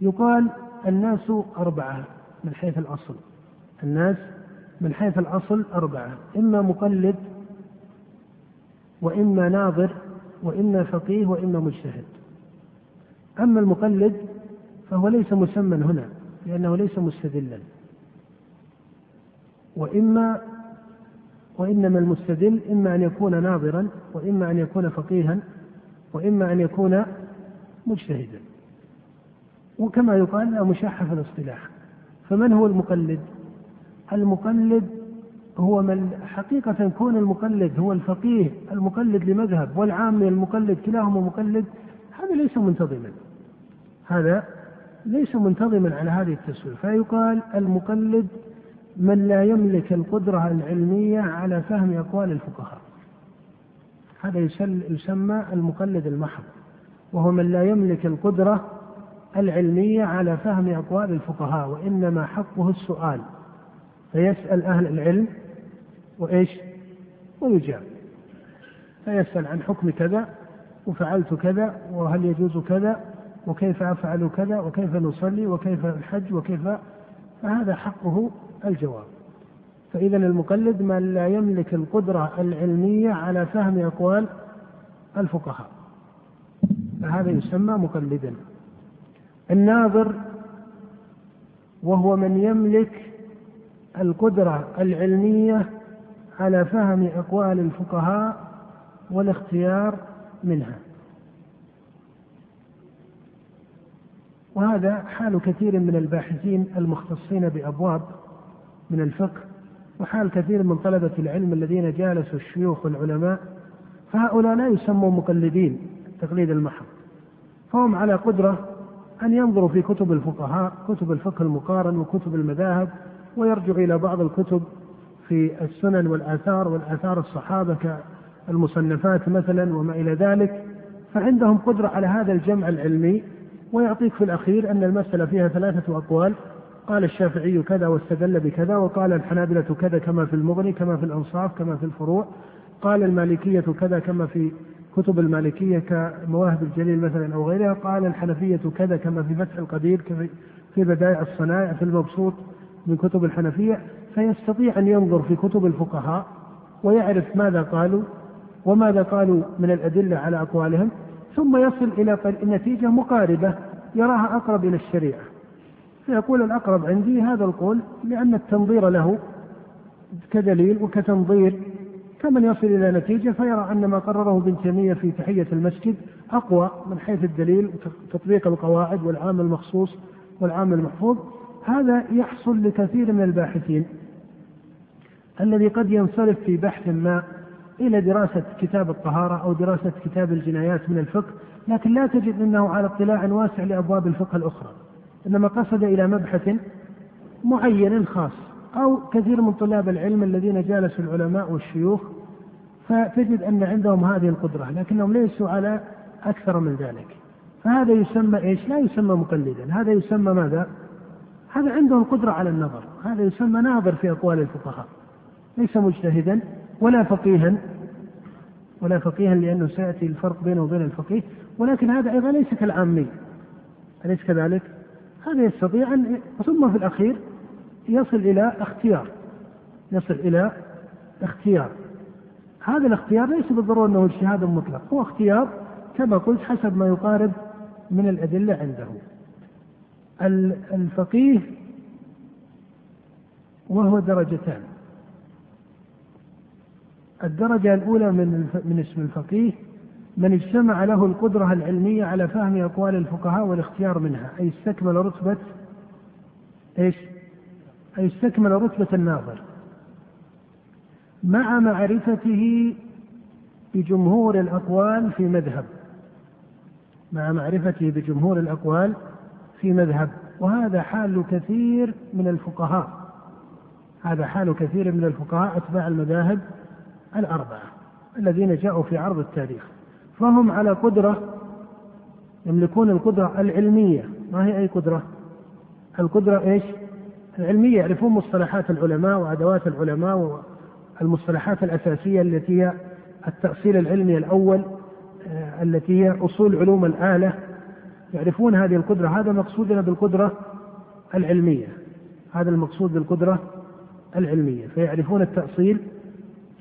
يقال الناس أربعة من حيث الأصل. الناس من حيث الأصل أربعة. إما مقلد وإما ناظر وإما فقيه وإما مجتهد. أما المقلد فهو ليس مسمى هنا لأنه ليس مستدلا. وإما وإنما المستدل إما أن يكون ناظرا وإما أن يكون فقيها وإما أن يكون مجتهدا. وكما يقال مشاحة في الاصطلاح. فمن هو المقلد؟ المقلد هو من حقيقة كون المقلد هو الفقيه المقلد لمذهب والعامي المقلد كلاهما مقلد هذا ليس منتظما. هذا ليس منتظما على هذه التسوية. فيقال المقلد من لا يملك القدرة العلمية على فهم أقوال الفقهاء. هذا يسمى المقلد المحض وهو من لا يملك القدرة العلمية على فهم أقوال الفقهاء وإنما حقه السؤال. فيسأل أهل العلم وإيش؟ ويجاب. فيسأل عن حكم كذا وفعلت كذا وهل يجوز كذا وكيف أفعل كذا وكيف نصلي وكيف الحج وكيف؟ فهذا حقه الجواب. فإذا المقلد من لا يملك القدرة العلمية على فهم أقوال الفقهاء. فهذا يسمى مقلدا. الناظر وهو من يملك القدرة العلمية على فهم أقوال الفقهاء والاختيار منها. وهذا حال كثير من الباحثين المختصين بأبواب من الفقه وحال كثير من طلبة العلم الذين جالسوا الشيوخ والعلماء فهؤلاء لا يسموا مقلدين التقليد المحض فهم على قدرة أن ينظروا في كتب الفقهاء كتب الفقه المقارن وكتب المذاهب ويرجع إلى بعض الكتب في السنن والآثار والآثار الصحابة كالمصنفات مثلا وما إلى ذلك. فعندهم قدرة على هذا الجمع العلمي. ويعطيك في الأخير أن المسألة فيها ثلاثة أقوال. قال الشافعي كذا واستدل بكذا وقال الحنابلة كذا كما في المغني كما في الأنصاف كما في الفروع. قال المالكية كذا كما في كتب المالكية كمواهب الجليل مثلا أو غيرها قال الحنفية كذا كما في فتح القدير في بدائع الصنائع في المبسوط من كتب الحنفية فيستطيع أن ينظر في كتب الفقهاء ويعرف ماذا قالوا وماذا قالوا من الأدلة على أقوالهم ثم يصل إلى نتيجة مقاربة يراها أقرب إلى الشريعة. فيقول الأقرب عندي هذا القول لأن التنظير له كدليل وكتنظير كمن يصل إلى نتيجة فيرى أن ما قرره ابن تيمية في تحية المسجد أقوى من حيث الدليل وتطبيق القواعد والعام المخصوص والعام المحفوظ. هذا يحصل لكثير من الباحثين. الذي قد ينصرف في بحث ما إلى دراسة كتاب الطهارة أو دراسة كتاب الجنايات من الفقه لكن لا تجد أنه على اطلاع واسع لأبواب الفقه الأخرى إنما قصد إلى مبحث معين خاص. أو كثير من طلاب العلم الذين جالسوا العلماء والشيوخ فتجد أن عندهم هذه القدرة لكنهم ليسوا على أكثر من ذلك. فهذا يسمى إيش؟ لا يسمى مقلدا. هذا يسمى ماذا؟ هذا عنده القدرة على النظر. هذا يسمى ناظر في أقوال الفقهاء. ليس مجتهدا ولا فقيها ولا فقيها لأنه سيأتي الفرق بينه وبين الفقيه ولكن هذا أيضا ليس كالعامي أليس كذلك؟ هذا يستطيع أن ثم في الأخير يصل إلى اختيار. يصل إلى اختيار. هذا الاختيار ليس بالضرورة أنه اجتهاد مطلق. هو اختيار كما قلت حسب ما يقارب من الأدلة عنده. الفقيه وهو درجتان. الدرجة الأولى من من اسم الفقيه من اجتمع له القدرة العلمية على فهم أقوال الفقهاء والاختيار منها أي استكمل رتبة إيش؟ أي استكمل رتبة الناظر. مع معرفته بجمهور الأقوال في مذهب. مع معرفته بجمهور الأقوال في مذهب. وهذا حال كثير من الفقهاء. هذا حال كثير من الفقهاء أتباع المذاهب الأربعة الذين جاءوا في عرض التاريخ. فهم على قدرة يملكون القدرة العلمية. ما هي أي قدرة؟ القدرة إيش؟ العلمية يعرفون مصطلحات العلماء وأدوات العلماء والمصطلحات الأساسية التي هي التأصيل العلمي الأول آه، التي هي أصول علوم الآلة. يعرفون هذه القدرة. هذا مقصودنا بالقدرة العلمية. هذا المقصود بالقدرة العلمية. فيعرفون التأصيل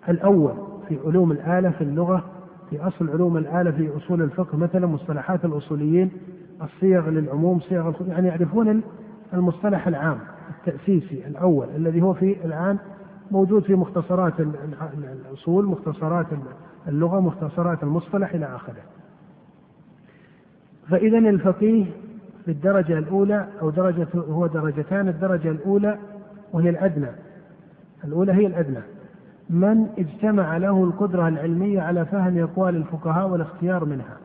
الأول في علوم الآلة في اللغة في أصل علوم الآلة في أصول الفقه. مثلا مصطلحات الأصوليين الصيغ للعموم صيغ يعني يعرفون المصطلح العام. التأسيسي الأول الذي هو في الآن موجود في مختصرات الأصول مختصرات اللغة مختصرات المصطلح إلى آخره. فإذا الفقيه في الدرجة الأولى أو درجة هو درجتان الدرجة الأولى وهي الأدنى. الأولى هي الأدنى. من اجتمع له القدرة العلمية على فهم أقوال الفقهاء والاختيار منها.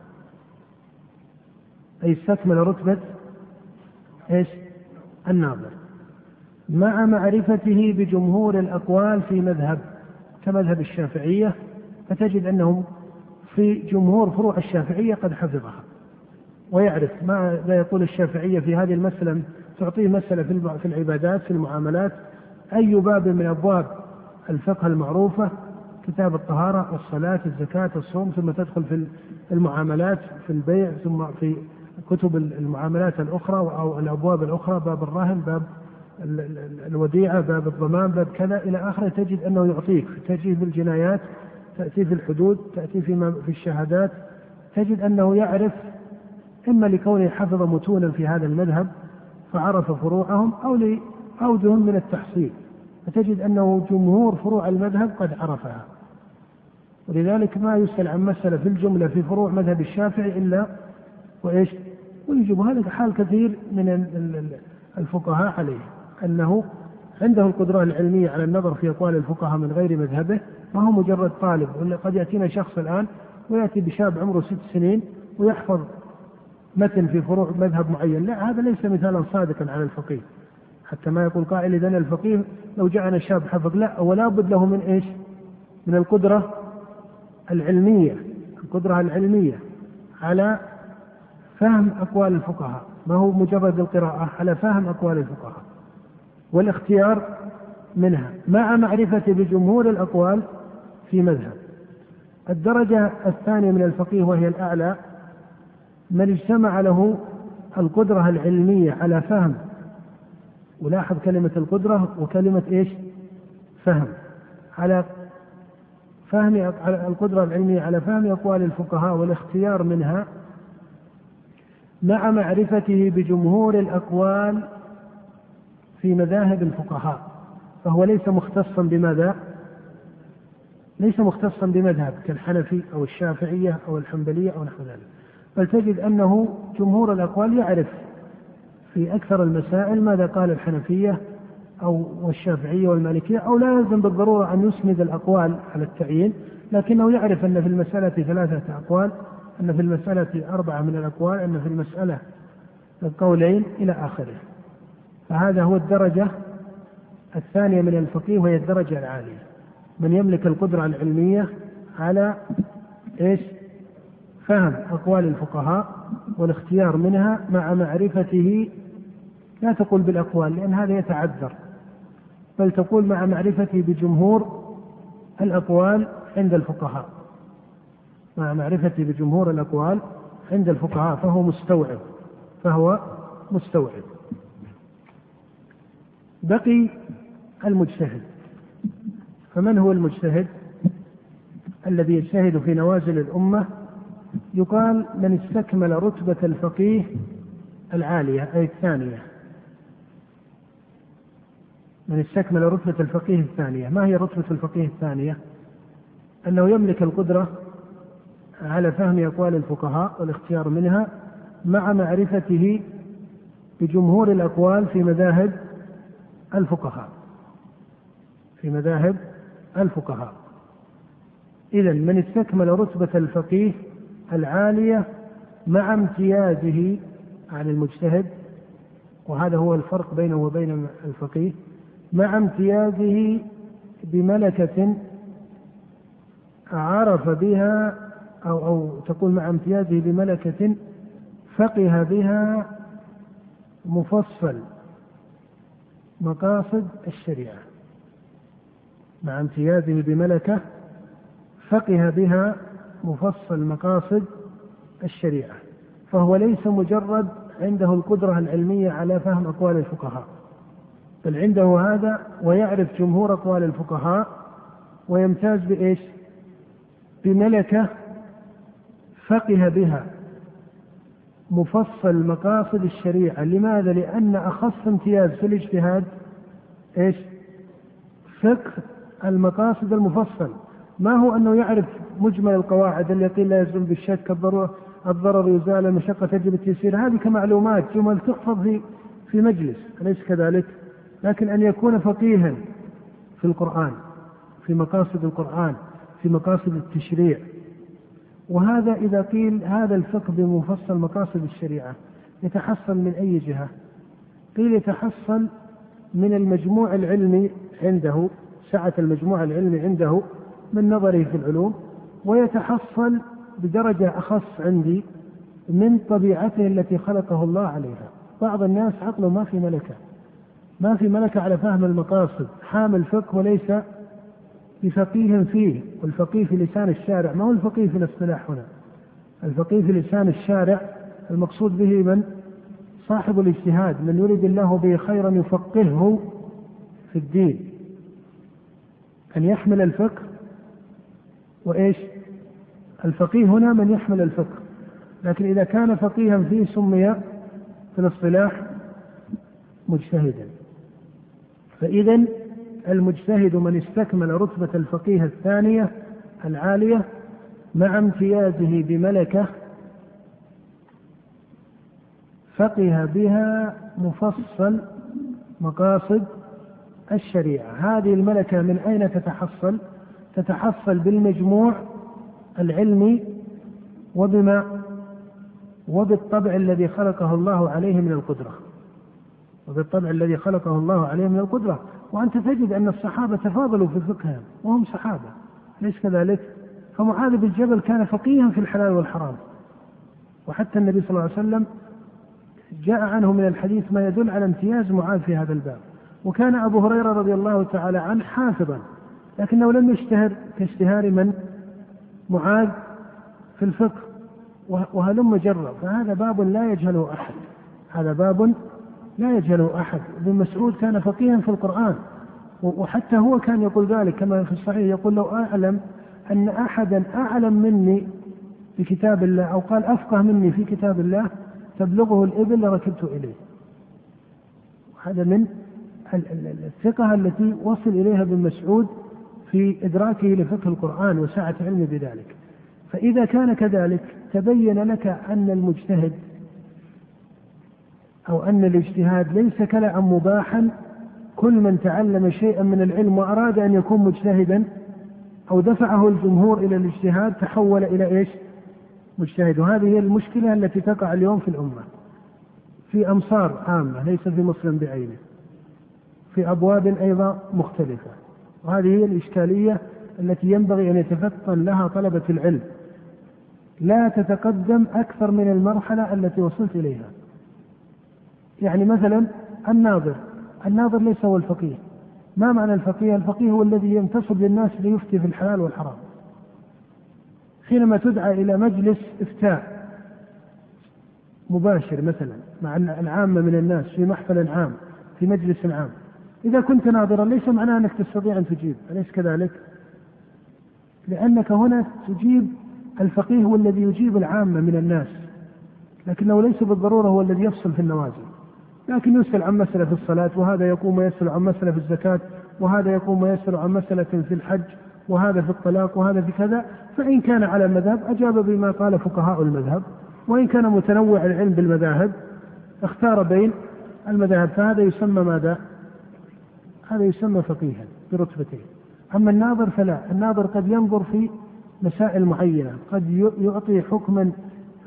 أي استكمل رتبة إيش؟ الناظر. مع معرفته بجمهور الأقوال في مذهب كمذهب الشافعية فتجد أنهم في جمهور فروع الشافعية قد حفظها. ويعرف ماذا يقول الشافعية في هذه المسألة تعطيه مسألة في العبادات في المعاملات أي باب من أبواب الفقه المعروفة كتاب الطهارة والصلاة الزكاة الصوم ثم تدخل في المعاملات في البيع ثم في كتب المعاملات الأخرى أو الأبواب الأخرى باب الرهن باب الوديعة باب الضمان باب كذا إلى آخره تجد أنه يعطيك تأتي في الجنايات تأتي في الحدود تأتي في في الشهادات تجد أنه يعرف إما لكونه حفظ متونا في هذا المذهب فعرف فروعهم أو لأوجه من التحصيل. فتجد أنه جمهور فروع المذهب قد عرفها. ولذلك ما يسأل عن مسألة في الجملة في فروع مذهب الشافعي إلا وإيش؟ ويجب هذا حال كثير من الفقهاء عليه. أنه عنده القدرة العلمية على النظر في أقوال الفقهاء من غير مذهبه ما هو مجرد طالب. قد يأتينا شخص الآن ويأتي بشاب عمره ست سنين ويحفظ متن في فروع مذهب معين. لا هذا ليس مثالا صادقا على الفقيه. حتى ما يقول قائل إذا الفقيه لو جاءنا شاب حفظ. لا ولا بد له من إيش؟ من القدرة العلمية القدرة العلمية على فهم أقوال الفقهاء. ما هو مجرد القراءة؟ على فهم أقوال الفقهاء. والاختيار منها. مع معرفة بجمهور الأقوال في مذهب. الدرجة الثانية من الفقيه وهي الأعلى من اجتمع له القدرة العلمية على فهم. ولاحظ كلمة القدرة وكلمة إيش؟ فهم. على فهم القدرة العلمية على فهم أقوال الفقهاء والاختيار منها مع معرفته بجمهور الأقوال في مذاهب الفقهاء فهو ليس مختصا بماذا؟ ليس مختصا بمذهب كالحنفي أو الشافعية أو الحنبلية أو نحو ذلك بل تجد أنه جمهور الأقوال يعرف في أكثر المسائل ماذا قال الحنفية أو والشافعية والمالكية أو لا يلزم بالضرورة أن يسند الأقوال على التعيين لكنه يعرف أن في المسألة ثلاثة أقوال أن في المسألة أربعة من الأقوال أن في المسألة القولين إلى آخره فهذا هو الدرجة الثانية من الفقيه وهي الدرجة العالية. من يملك القدرة العلمية على إيش؟ فهم أقوال الفقهاء والاختيار منها مع معرفته. لا تقول بالأقوال لأن هذا يتعذر بل تقول مع معرفته بجمهور الأقوال عند الفقهاء. مع معرفته بجمهور الأقوال عند الفقهاء فهو مستوعب فهو مستوعب. بقي المجتهد. فمن هو المجتهد؟ الذي يجتهد في نوازل الأمة. يقال من استكمل رتبة الفقيه العالية أي الثانية. من استكمل رتبة الفقيه الثانية. ما هي رتبة الفقيه الثانية؟ أنه يملك القدرة على فهم أقوال الفقهاء والاختيار منها مع معرفته بجمهور الأقوال في مذاهب الفقهاء. في مذاهب الفقهاء. إذا من استكمل رتبة الفقيه العالية مع امتيازه عن المجتهد وهذا هو الفرق بينه وبين الفقيه مع امتيازه بملكة عرف بها أو أو تقول مع امتيازه بملكة فقه بها مفصل. مقاصد الشريعة مع امتيازه بملكة فقه بها مفصل مقاصد الشريعة فهو ليس مجرد عنده القدرة العلمية على فهم أقوال الفقهاء بل عنده هذا ويعرف جمهور أقوال الفقهاء ويمتاز بإيش؟ بملكة فقه بها مفصل مقاصد الشريعة لماذا؟ لأن أخص امتياز في الاجتهاد إيش؟ فقه المقاصد المفصل ما هو أنه يعرف مجمل القواعد التي لا يزول بالشك الضرورة الضرر يزال المشقة تجب التيسير هذه كمعلومات جمل تحفظ في في مجلس أليس كذلك؟ لكن أن يكون فقيها في القرآن في مقاصد القرآن في مقاصد التشريع وهذا إذا قيل هذا الفقه بمفصل مقاصد الشريعة يتحصل من أي جهة؟ قيل يتحصل من المجموع العلمي عنده سعة المجموع العلمي عنده من نظره في العلوم ويتحصل بدرجة أخص عندي من طبيعته التي خلقه الله عليها بعض الناس عقله ما في ملكة ما في ملكة على فهم المقاصد حامل فقه وليس بفقيه فيه والفقيه في لسان الشارع. ما هو الفقيه في الاصطلاح هنا؟ الفقيه في لسان الشارع المقصود به من؟ صاحب الاجتهاد من يريد الله به خيرا يفقهه في الدين. أن يحمل الفقه وإيش؟ الفقيه هنا من يحمل الفقه. لكن إذا كان فقيها فيه سمي في الاصطلاح مجتهدا. فإذا المجتهد من استكمل رتبة الفقيه الثانية العالية مع امتيازه بملكة فقه بها مفصل مقاصد الشريعة. هذه الملكة من أين تتحصل؟ تتحصل بالمجموع العلمي وبما وبالطبع الذي خلقه الله عليه من القدرة. وبالطبع الذي خلقه الله عليه من القدرة. وأنت تجد أن الصحابة تفاضلوا في فقههم وهم صحابة ليس كذلك؟ فمعاذ بن جبل كان فقيها في الحلال والحرام. وحتى النبي صلى الله عليه وسلم جاء عنه من الحديث ما يدل على امتياز معاذ في هذا الباب. وكان أبو هريرة رضي الله تعالى عنه حافظا لكنه لم يشتهر كاشتهار من؟ معاذ في الفقه وهلم جرا فهذا باب لا يجهله أحد. هذا باب لا يجهله أحد. ابن مسعود كان فقيها في القرآن وحتى هو كان يقول ذلك كما في الصحيح يقول لو أعلم أن أحدا أعلم مني في كتاب الله أو قال أفقه مني في كتاب الله تبلغه الإبل لركبت إليه. هذا من الثقة التي وصل إليها ابن مسعود في إدراكه لفقه القرآن وسعة علمه بذلك. فإذا كان كذلك تبين لك أن المجتهد أو أن الاجتهاد ليس كلأ مباحا كل من تعلم شيئا من العلم وأراد أن يكون مجتهدا أو دفعه الجمهور إلى الاجتهاد تحول إلى إيش؟ مجتهد. وهذه هي المشكلة التي تقع اليوم في الأمة. في أمصار عامة ليس في مسلم بعينه. في أبواب أيضا مختلفة. وهذه هي الإشكالية التي ينبغي أن يتفطن لها طلبة العلم. لا تتقدم أكثر من المرحلة التي وصلت إليها. يعني مثلا الناظر. الناظر ليس هو الفقيه. ما معنى الفقيه؟ الفقيه هو الذي ينتصب للناس ليفتي في الحلال والحرام. حينما تدعى إلى مجلس إفتاء مباشر مثلا مع العامة من الناس في محفل عام في مجلس عام. إذا كنت ناظرا ليس معناه أنك تستطيع أن تجيب. أليس كذلك؟ لأنك هنا تجيب الفقيه هو الذي يجيب العامة من الناس. لكنه ليس بالضرورة هو الذي يفصل في النوازل. لكن يسأل عن مسألة في الصلاة وهذا يقوم ويسأل عن مسألة في الزكاة وهذا يقوم ويسأل عن مسألة في الحج وهذا في الطلاق وهذا في كذا. فإن كان على مذهب أجاب بما قال فقهاء المذهب. وإن كان متنوع العلم بالمذاهب اختار بين المذاهب. فهذا يسمى ماذا؟ هذا يسمى فقيها برتبتين. أما الناظر فلا الناظر قد ينظر في مسائل معينة قد يعطي حكما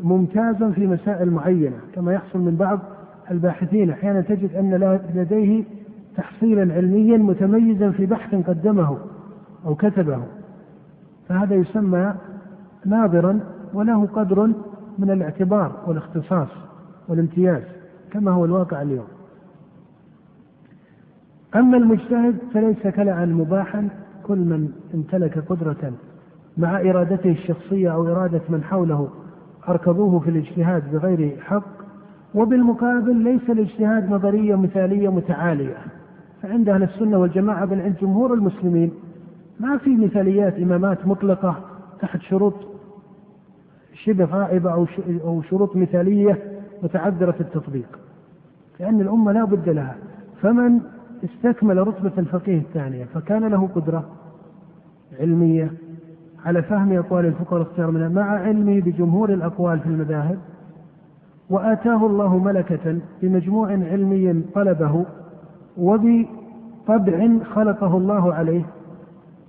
ممتازا في مسائل معينة كما يحصل من بعض الباحثين أحيانا تجد أن لديه تحصيلا علميا متميزا في بحث قدمه أو كتبه. فهذا يسمى ناظرا وله قدر من الاعتبار والاختصاص والامتياز كما هو الواقع اليوم. أما المجتهد فليس كلعا مباحا كل من امتلك قدرة مع إرادته الشخصية أو إرادة من حوله أركضوه في الاجتهاد بغير حق وبالمقابل ليس الاجتهاد نظرية مثالية متعالية. فعند أهل السنة والجماعة بل عند جمهور المسلمين ما في مثاليات إمامات مطلقة تحت شروط شبه غائبة أو أو شروط مثالية متعذرة التطبيق. لأن الأمة لا بد لها. فمن استكمل رتبة الفقيه الثانية فكان له قدرة علمية على فهم أقوال الفقهاء واختيار منها مع علمه بجمهور الأقوال في المذاهب. وآتاه الله ملكة بمجموع علمي طلبه وبطبع خلقه الله عليه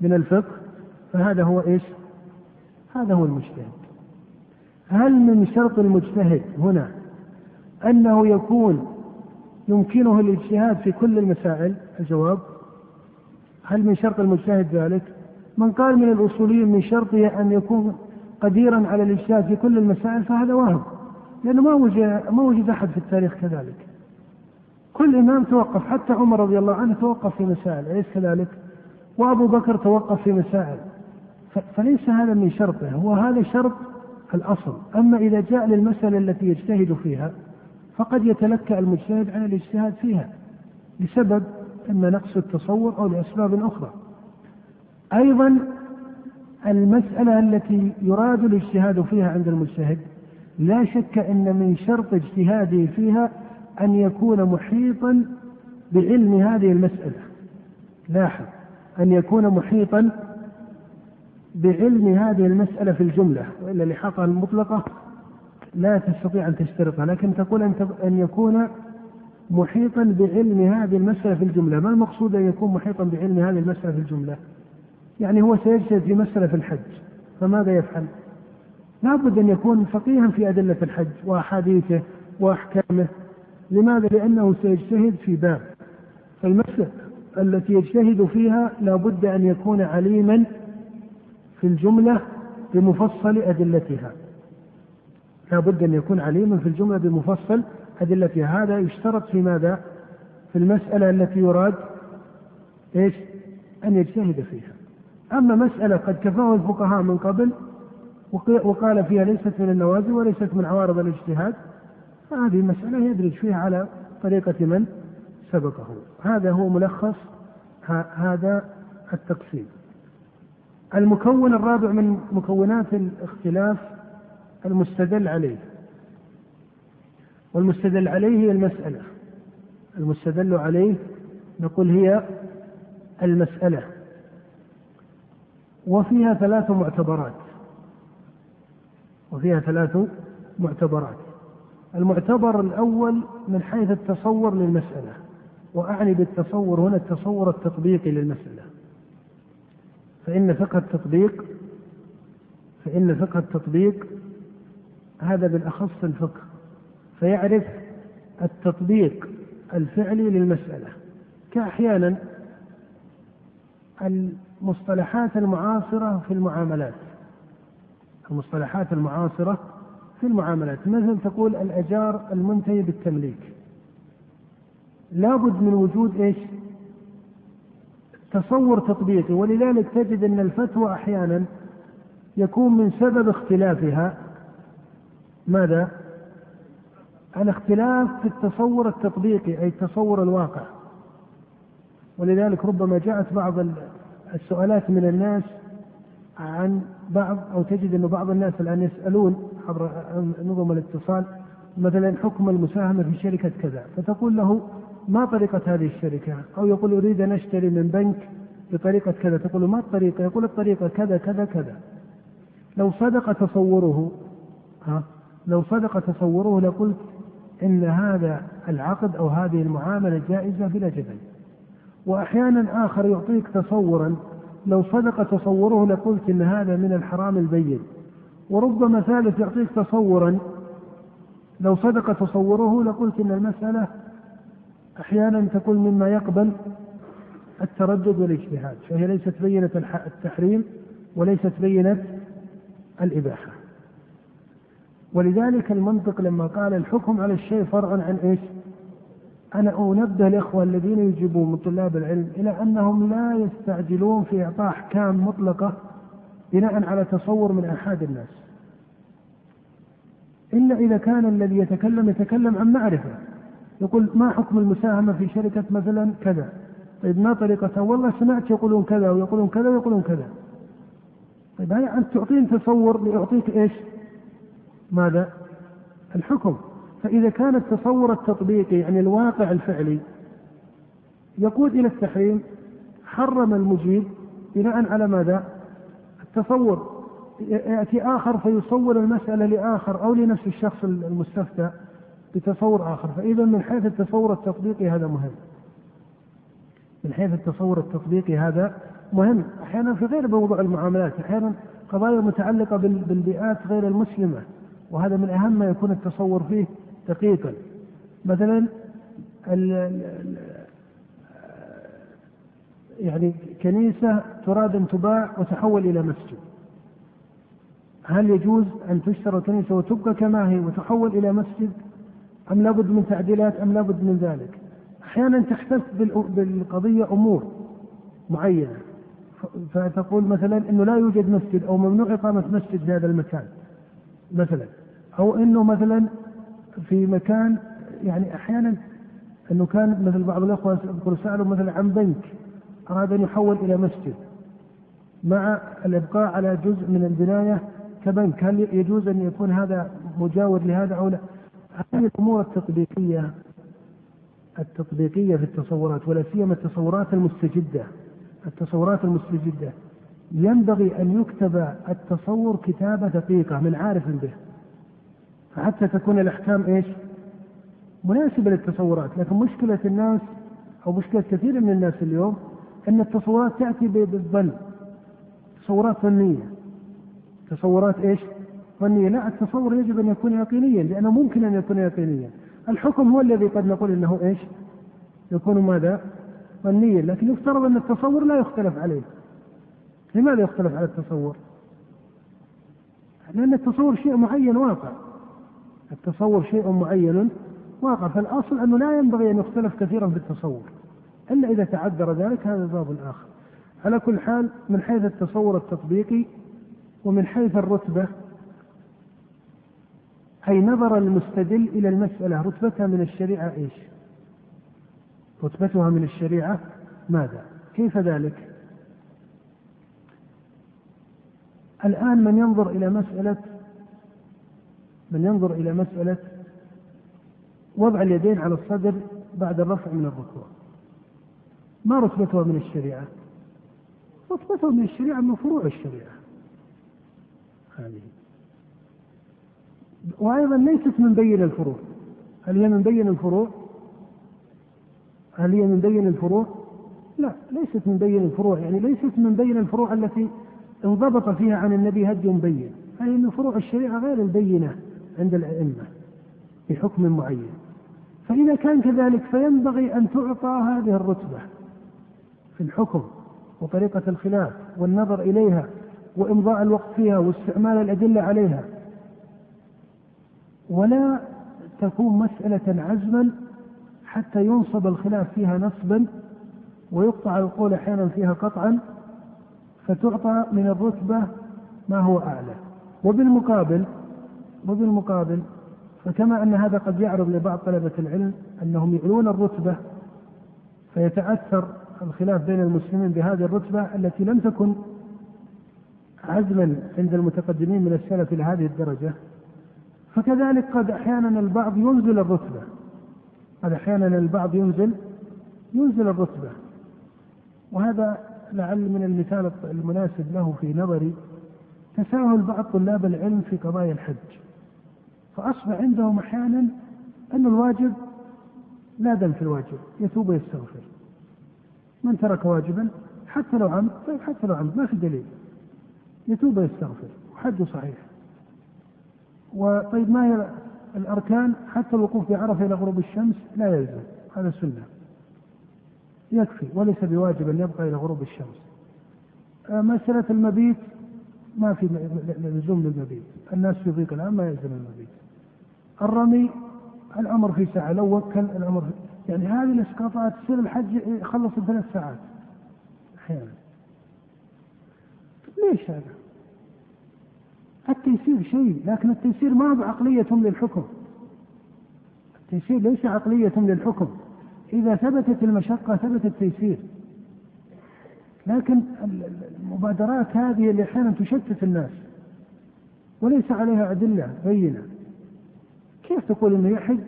من الفقه فهذا هو إيش؟ هذا هو المجتهد. هل من شرط المجتهد هنا أنه يكون يمكنه الاجتهاد في كل المسائل؟ الجواب هل من شرط المجتهد ذلك؟ من قال من الأصوليين من شرطه أن يكون قديرا على الاجتهاد في كل المسائل فهذا وهم لأنه ما وجد ما وجد أحد في التاريخ كذلك. كل إمام توقف حتى عمر رضي الله عنه توقف في مسائل أليس كذلك؟ وأبو بكر توقف في مسائل فليس هذا من شرطه هو هذا شرط الأصل أما إذا جاء للمسألة التي يجتهد فيها فقد يتلكأ المجتهد عن الاجتهاد فيها لسبب اما نقص التصور أو لأسباب أخرى أيضا المسألة التي يراد الاجتهاد فيها عند المجتهد لا شك إن من شرط اجتهاده فيها أن يكون محيطا بعلم هذه المسألة. لاحظ أن يكون محيطا بعلم هذه المسألة في الجملة وإلا الإحاطة المطلقة لا تستطيع أن تشترطها لكن تقول أن يكون محيطا بعلم هذه المسألة في الجملة. ما المقصود أن يكون محيطا بعلم هذه المسألة في الجملة؟ يعني هو سيجتهد في مسألة في الحج فماذا يفعل؟ لا بد أن يكون فقيها في أدلة الحج وأحاديثه وأحكامه. لماذا؟ لأنه سيجتهد في باب. فالمسألة التي يجتهد فيها لا بد أن يكون عليما في الجملة بمفصل أدلتها. لا بد أن يكون عليما في الجملة بمفصل أدلتها. هذا يشترط في ماذا؟ في المسألة التي يراد إيش؟ أن يجتهد فيها. أما مسألة قد كفاه الفقهاء من قبل وقال فيها ليست من النوازل وليست من عوارض الاجتهاد. فهذه مسألة يدرج فيها على طريقة من سبقه. هذا هو ملخص هذا التقسيم. المكون الرابع من مكونات الاختلاف المستدل عليه. والمستدل عليه هي المسألة. المستدل عليه نقول هي المسألة. وفيها ثلاث معتبرات. وفيها ثلاث معتبرات. المعتبر الأول من حيث التصور للمسألة وأعني بالتصور هنا التصور التطبيقي للمسألة. فإن فقه التطبيق فإن فقه التطبيق هذا بالأخص الفقه فيعرف التطبيق الفعلي للمسألة. كأحيانا المصطلحات المعاصرة في المعاملات. المصطلحات المعاصرة في المعاملات. مثل تقول الأجار المنتهي بالتمليك. لابد من وجود إيش؟ تصور تطبيقي. ولذلك تجد أن الفتوى أحيانا يكون من سبب اختلافها. ماذا؟ الاختلاف في التصور التطبيقي أي التصور الواقع. ولذلك ربما جاءت بعض السؤالات من الناس عن بعض أو تجد انه بعض الناس الآن يسألون عبر نظم الاتصال مثلا حكم المساهمة في شركة كذا فتقول له ما طريقة هذه الشركة؟ أو يقول أريد أن أشتري من بنك بطريقة كذا تقول ما الطريقة؟ يقول الطريقة كذا كذا كذا. لو صدق تصوره ها لو صدق تصوره لقلت إن هذا العقد أو هذه المعاملة جائزة بلا جدل. وأحيانا آخر يعطيك تصورا لو صدق تصوره لقلت إن هذا من الحرام البين. وربما ثالث يعطيك تصورا. لو صدق تصوره لقلت إن المسألة أحيانا تكون مما يقبل التردد والاجتهاد فهي ليست بينة التحريم وليست بينة الإباحة. ولذلك المنطق لما قال الحكم على الشيء فرعا عن إيش؟ أنا أنبه الإخوة الذين يجيبون من طلاب العلم إلى أنهم لا يستعجلون في إعطاء أحكام مطلقة بناء على تصور من أحد الناس. إلا إذا كان الذي يتكلم يتكلم عن معرفة. يقول ما حكم المساهمة في شركة مثلا كذا؟ طيب ما طريقة والله سمعت يقولون كذا ويقولون كذا ويقولون كذا. طيب هذا أنت تعطيني تصور ليعطيك إيش؟ ماذا؟ الحكم. فإذا كان التصور التطبيقي يعني الواقع الفعلي يقود إلى التحريم حرم المجيب بناء على ماذا؟ التصور. يأتي آخر فيصور المسألة لآخر أو لنفس الشخص المستفتى بتصور آخر. فإذا من حيث التصور التطبيقي هذا مهم. من حيث التصور التطبيقي هذا مهم. أحيانا في غير موضوع المعاملات أحيانا قضايا متعلقة بالبيئات غير المسلمة. وهذا من أهم ما يكون التصور فيه. دقيقا. مثلا يعني كنيسة تراد أن تباع وتحول إلى مسجد. هل يجوز أن تشترى الكنيسة وتبقى كما هي وتحول إلى مسجد؟ أم لابد من تعديلات؟ أم لابد من ذلك؟ أحيانا تحتف بالقضية أمور معينة. فتقول مثلا أنه لا يوجد مسجد أو ممنوع إقامة مسجد في هذا المكان مثلا. أو أنه مثلا في مكان يعني أحيانا أنه كان مثل بعض الأخوة يذكر سألوا مثلا عن بنك أراد أن يحول إلى مسجد. مع الإبقاء على جزء من البناية كبنك هل يجوز أن يكون هذا مجاور لهذا أو لا؟ هذه الأمور التطبيقية التطبيقية في التصورات ولا سيما التصورات المستجدة. التصورات المستجدة. ينبغي أن يكتب التصور كتابة دقيقة من عارف به. فحتى تكون الأحكام إيش؟ مناسبة للتصورات. لكن مشكلة الناس أو مشكلة كثير من الناس اليوم أن التصورات تأتي بالظن. تصورات ظنية. تصورات إيش؟ ظنية. لا التصور يجب أن يكون يقينيا لأنه ممكن أن يكون يقينيا. الحكم هو الذي قد نقول أنه إيش؟ يكون ماذا؟ ظنيا. لكن يفترض أن التصور لا يختلف عليه. لماذا يختلف على التصور؟ لأن التصور شيء معين واقع. التصور شيء معين. واقع فالأصل أنه لا ينبغي أن يختلف كثيرا في التصور إلا إذا تعذر ذلك هذا باب آخر. على كل حال من حيث التصور التطبيقي ومن حيث الرتبة أي نظر المستدل إلى المسألة رتبتها من الشريعة إيش؟ رتبتها من الشريعة ماذا؟ كيف ذلك؟ الآن من ينظر إلى مسألة من ينظر إلى مسألة وضع اليدين على الصدر بعد الرفع من الركوع. ما رتبتها من الشريعة؟ رتبتها من الشريعة من فروع الشريعة. هذه. وأيضا ليست من بين الفروع. هل هي من بين الفروع؟ هل هي من بين الفروع؟ لا ليست من بين الفروع. يعني ليست من بين الفروع التي انضبط فيها عن النبي هدي بين. هذه من فروع الشريعة غير البينة. عند الأئمة في حكم معين. فإذا كان كذلك فينبغي أن تعطى هذه الرتبة في الحكم وطريقة الخلاف والنظر إليها وإمضاء الوقت فيها واستعمال الأدلة عليها. ولا تكون مسألة عزما حتى ينصب الخلاف فيها نصبا ويقطع القول أحيانا فيها قطعا فتعطى من الرتبة ما هو أعلى. وبالمقابل وبالمقابل فكما أن هذا قد يعرض لبعض طلبة العلم أنهم يعلون الرتبة فيتأثر الخلاف بين المسلمين بهذه الرتبة التي لم تكن عزما عند المتقدمين من السلف إلى هذه الدرجة. فكذلك قد أحيانا البعض ينزل الرتبة. قد أحيانا البعض ينزل ينزل الرتبة. وهذا لعل من المثال المناسب له في نظري تساهل بعض طلاب العلم في قضايا الحج. فأصبح عندهم أحيانا أن الواجب لا دم في الواجب يتوب ويستغفر. من ترك واجبا؟ حتى لو عمد طيب حتى لو عمد ما في دليل. يتوب ويستغفر وحجه صحيح. وطيب ما هي الأركان؟ حتى الوقوف بعرفة إلى غروب الشمس لا يلزم هذا سنة. يكفي وليس بواجب أن يبقى إلى غروب الشمس. آه، مسألة المبيت ما في لزوم للمبيت. الناس في ضيق الآن ما يلزم المبيت. الرمي الأمر في ساعة لو وكل الأمر في يعني هذه الإسقاطات تصير الحج يخلص بثلاث ساعات. أحيانا ليش هذا؟ التيسير شيء لكن التيسير ما هو عقلية للحكم. التيسير ليس عقلية للحكم. إذا ثبتت المشقة ثبت التيسير. لكن المبادرات هذه اللي أحيانا تشتت الناس وليس عليها أدلة بينة. كيف تقول إنه يحج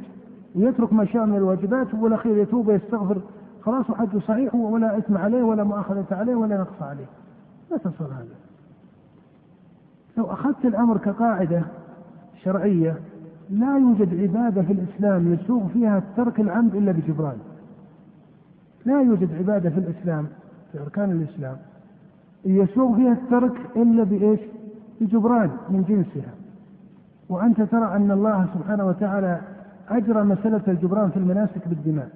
ويترك ما شاء من الواجبات والاخير يتوب ويستغفر؟ خلاص وحجه صحيح ولا إثم عليه ولا مؤاخذة عليه ولا نقص عليه. لا تصل هذا. لو أخذت الأمر كقاعدة شرعية لا يوجد عبادة في الإسلام يسوغ فيها ترك العمد إلا بجبران. لا يوجد عبادة في الإسلام في أركان الإسلام يسوغ فيها الترك إلا بإيش؟ بجبران من جنسها. وأنت ترى أن الله سبحانه وتعالى أجرى مسألة الجبران في المناسك بالدماء.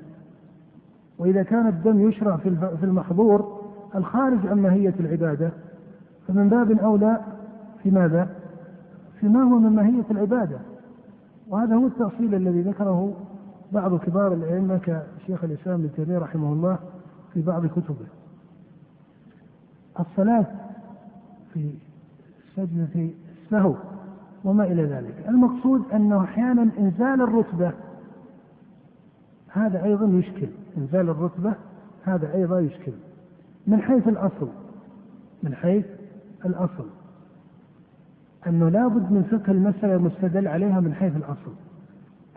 وإذا كان الدم يشرع في المحظور الخارج عن ماهية العبادة فمن باب أولى في ماذا؟ فيما هو من ماهية العبادة. وهذا هو التأصيل الذي ذكره بعض كبار الأئمة كشيخ الإسلام ابن تيمية رحمه الله في بعض كتبه. الصلاة في سجدة السهو وما إلى ذلك. المقصود أنه أحيانا إنزال الرتبة هذا أيضا يشكل. إنزال الرتبة هذا أيضا يشكل. من حيث الأصل من حيث الأصل. أنه لابد من فقه المسألة المستدل عليها من حيث الأصل.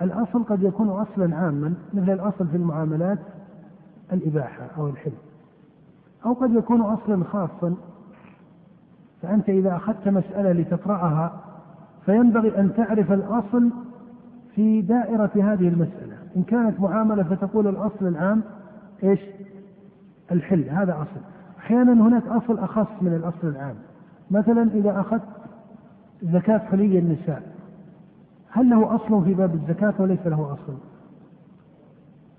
الأصل قد يكون أصلا عاما مثل الأصل في المعاملات الإباحة أو الحل أو قد يكون أصلا خاصا. فأنت إذا أخذت مسألة لتقرأها فينبغي أن تعرف الأصل في دائرة هذه المسألة. إن كانت معاملة فتقول الأصل العام إيش؟ الحل. هذا أصل. أحيانا هناك أصل أخص من الأصل العام. مثلا إذا أخذت زكاة حلي النساء هل له أصل في باب الزكاة وليس له أصل؟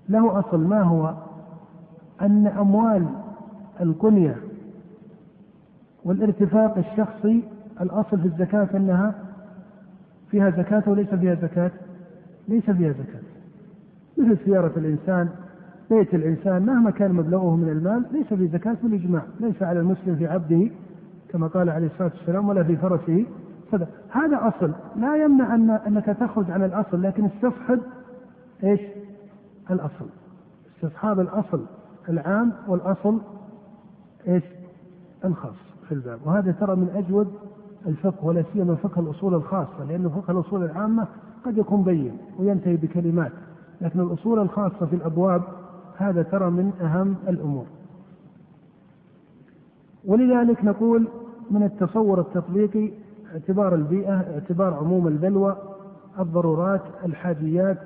له أصل. ما هو؟ أن أموال القنية والارتفاق الشخصي الأصل في الزكاة أنها فيها زكاة وليس فيها زكاة؟ ليس فيها زكاة. مثل سيارة الإنسان بيت الإنسان مهما كان مبلغه من المال ليس في زكاة بالإجماع ليس على المسلم في عبده كما قال عليه الصلاة والسلام ولا في فرسه. صدق. هذا أصل. لا يمنع أن أنك تخرج عن الأصل لكن استصحب إيش؟ الأصل. استصحاب الأصل العام والأصل إيش؟ الخاص في الباب. وهذا ترى من أجود الفقه ولا سيما فقه الأصول الخاصة لأن فقه الأصول العامة قد يكون بين وينتهي بكلمات لكن الأصول الخاصة في الأبواب هذا ترى من أهم الأمور. ولذلك نقول من التصور التطبيقي اعتبار البيئة، اعتبار عموم البلوى، الضرورات، الحاجيات،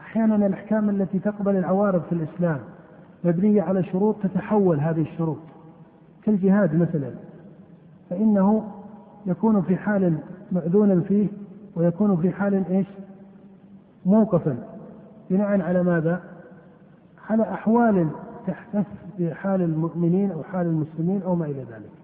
أحيانا الأحكام التي تقبل العوارض في الإسلام مبنية على شروط تتحول هذه الشروط كالجهاد مثلا فإنه يكون في حال مأذونا فيه ويكون في حال إيش؟ موقفا بناء على ماذا؟ على أحوال تحدث في حال المؤمنين أو حال المسلمين أو ما إلى ذلك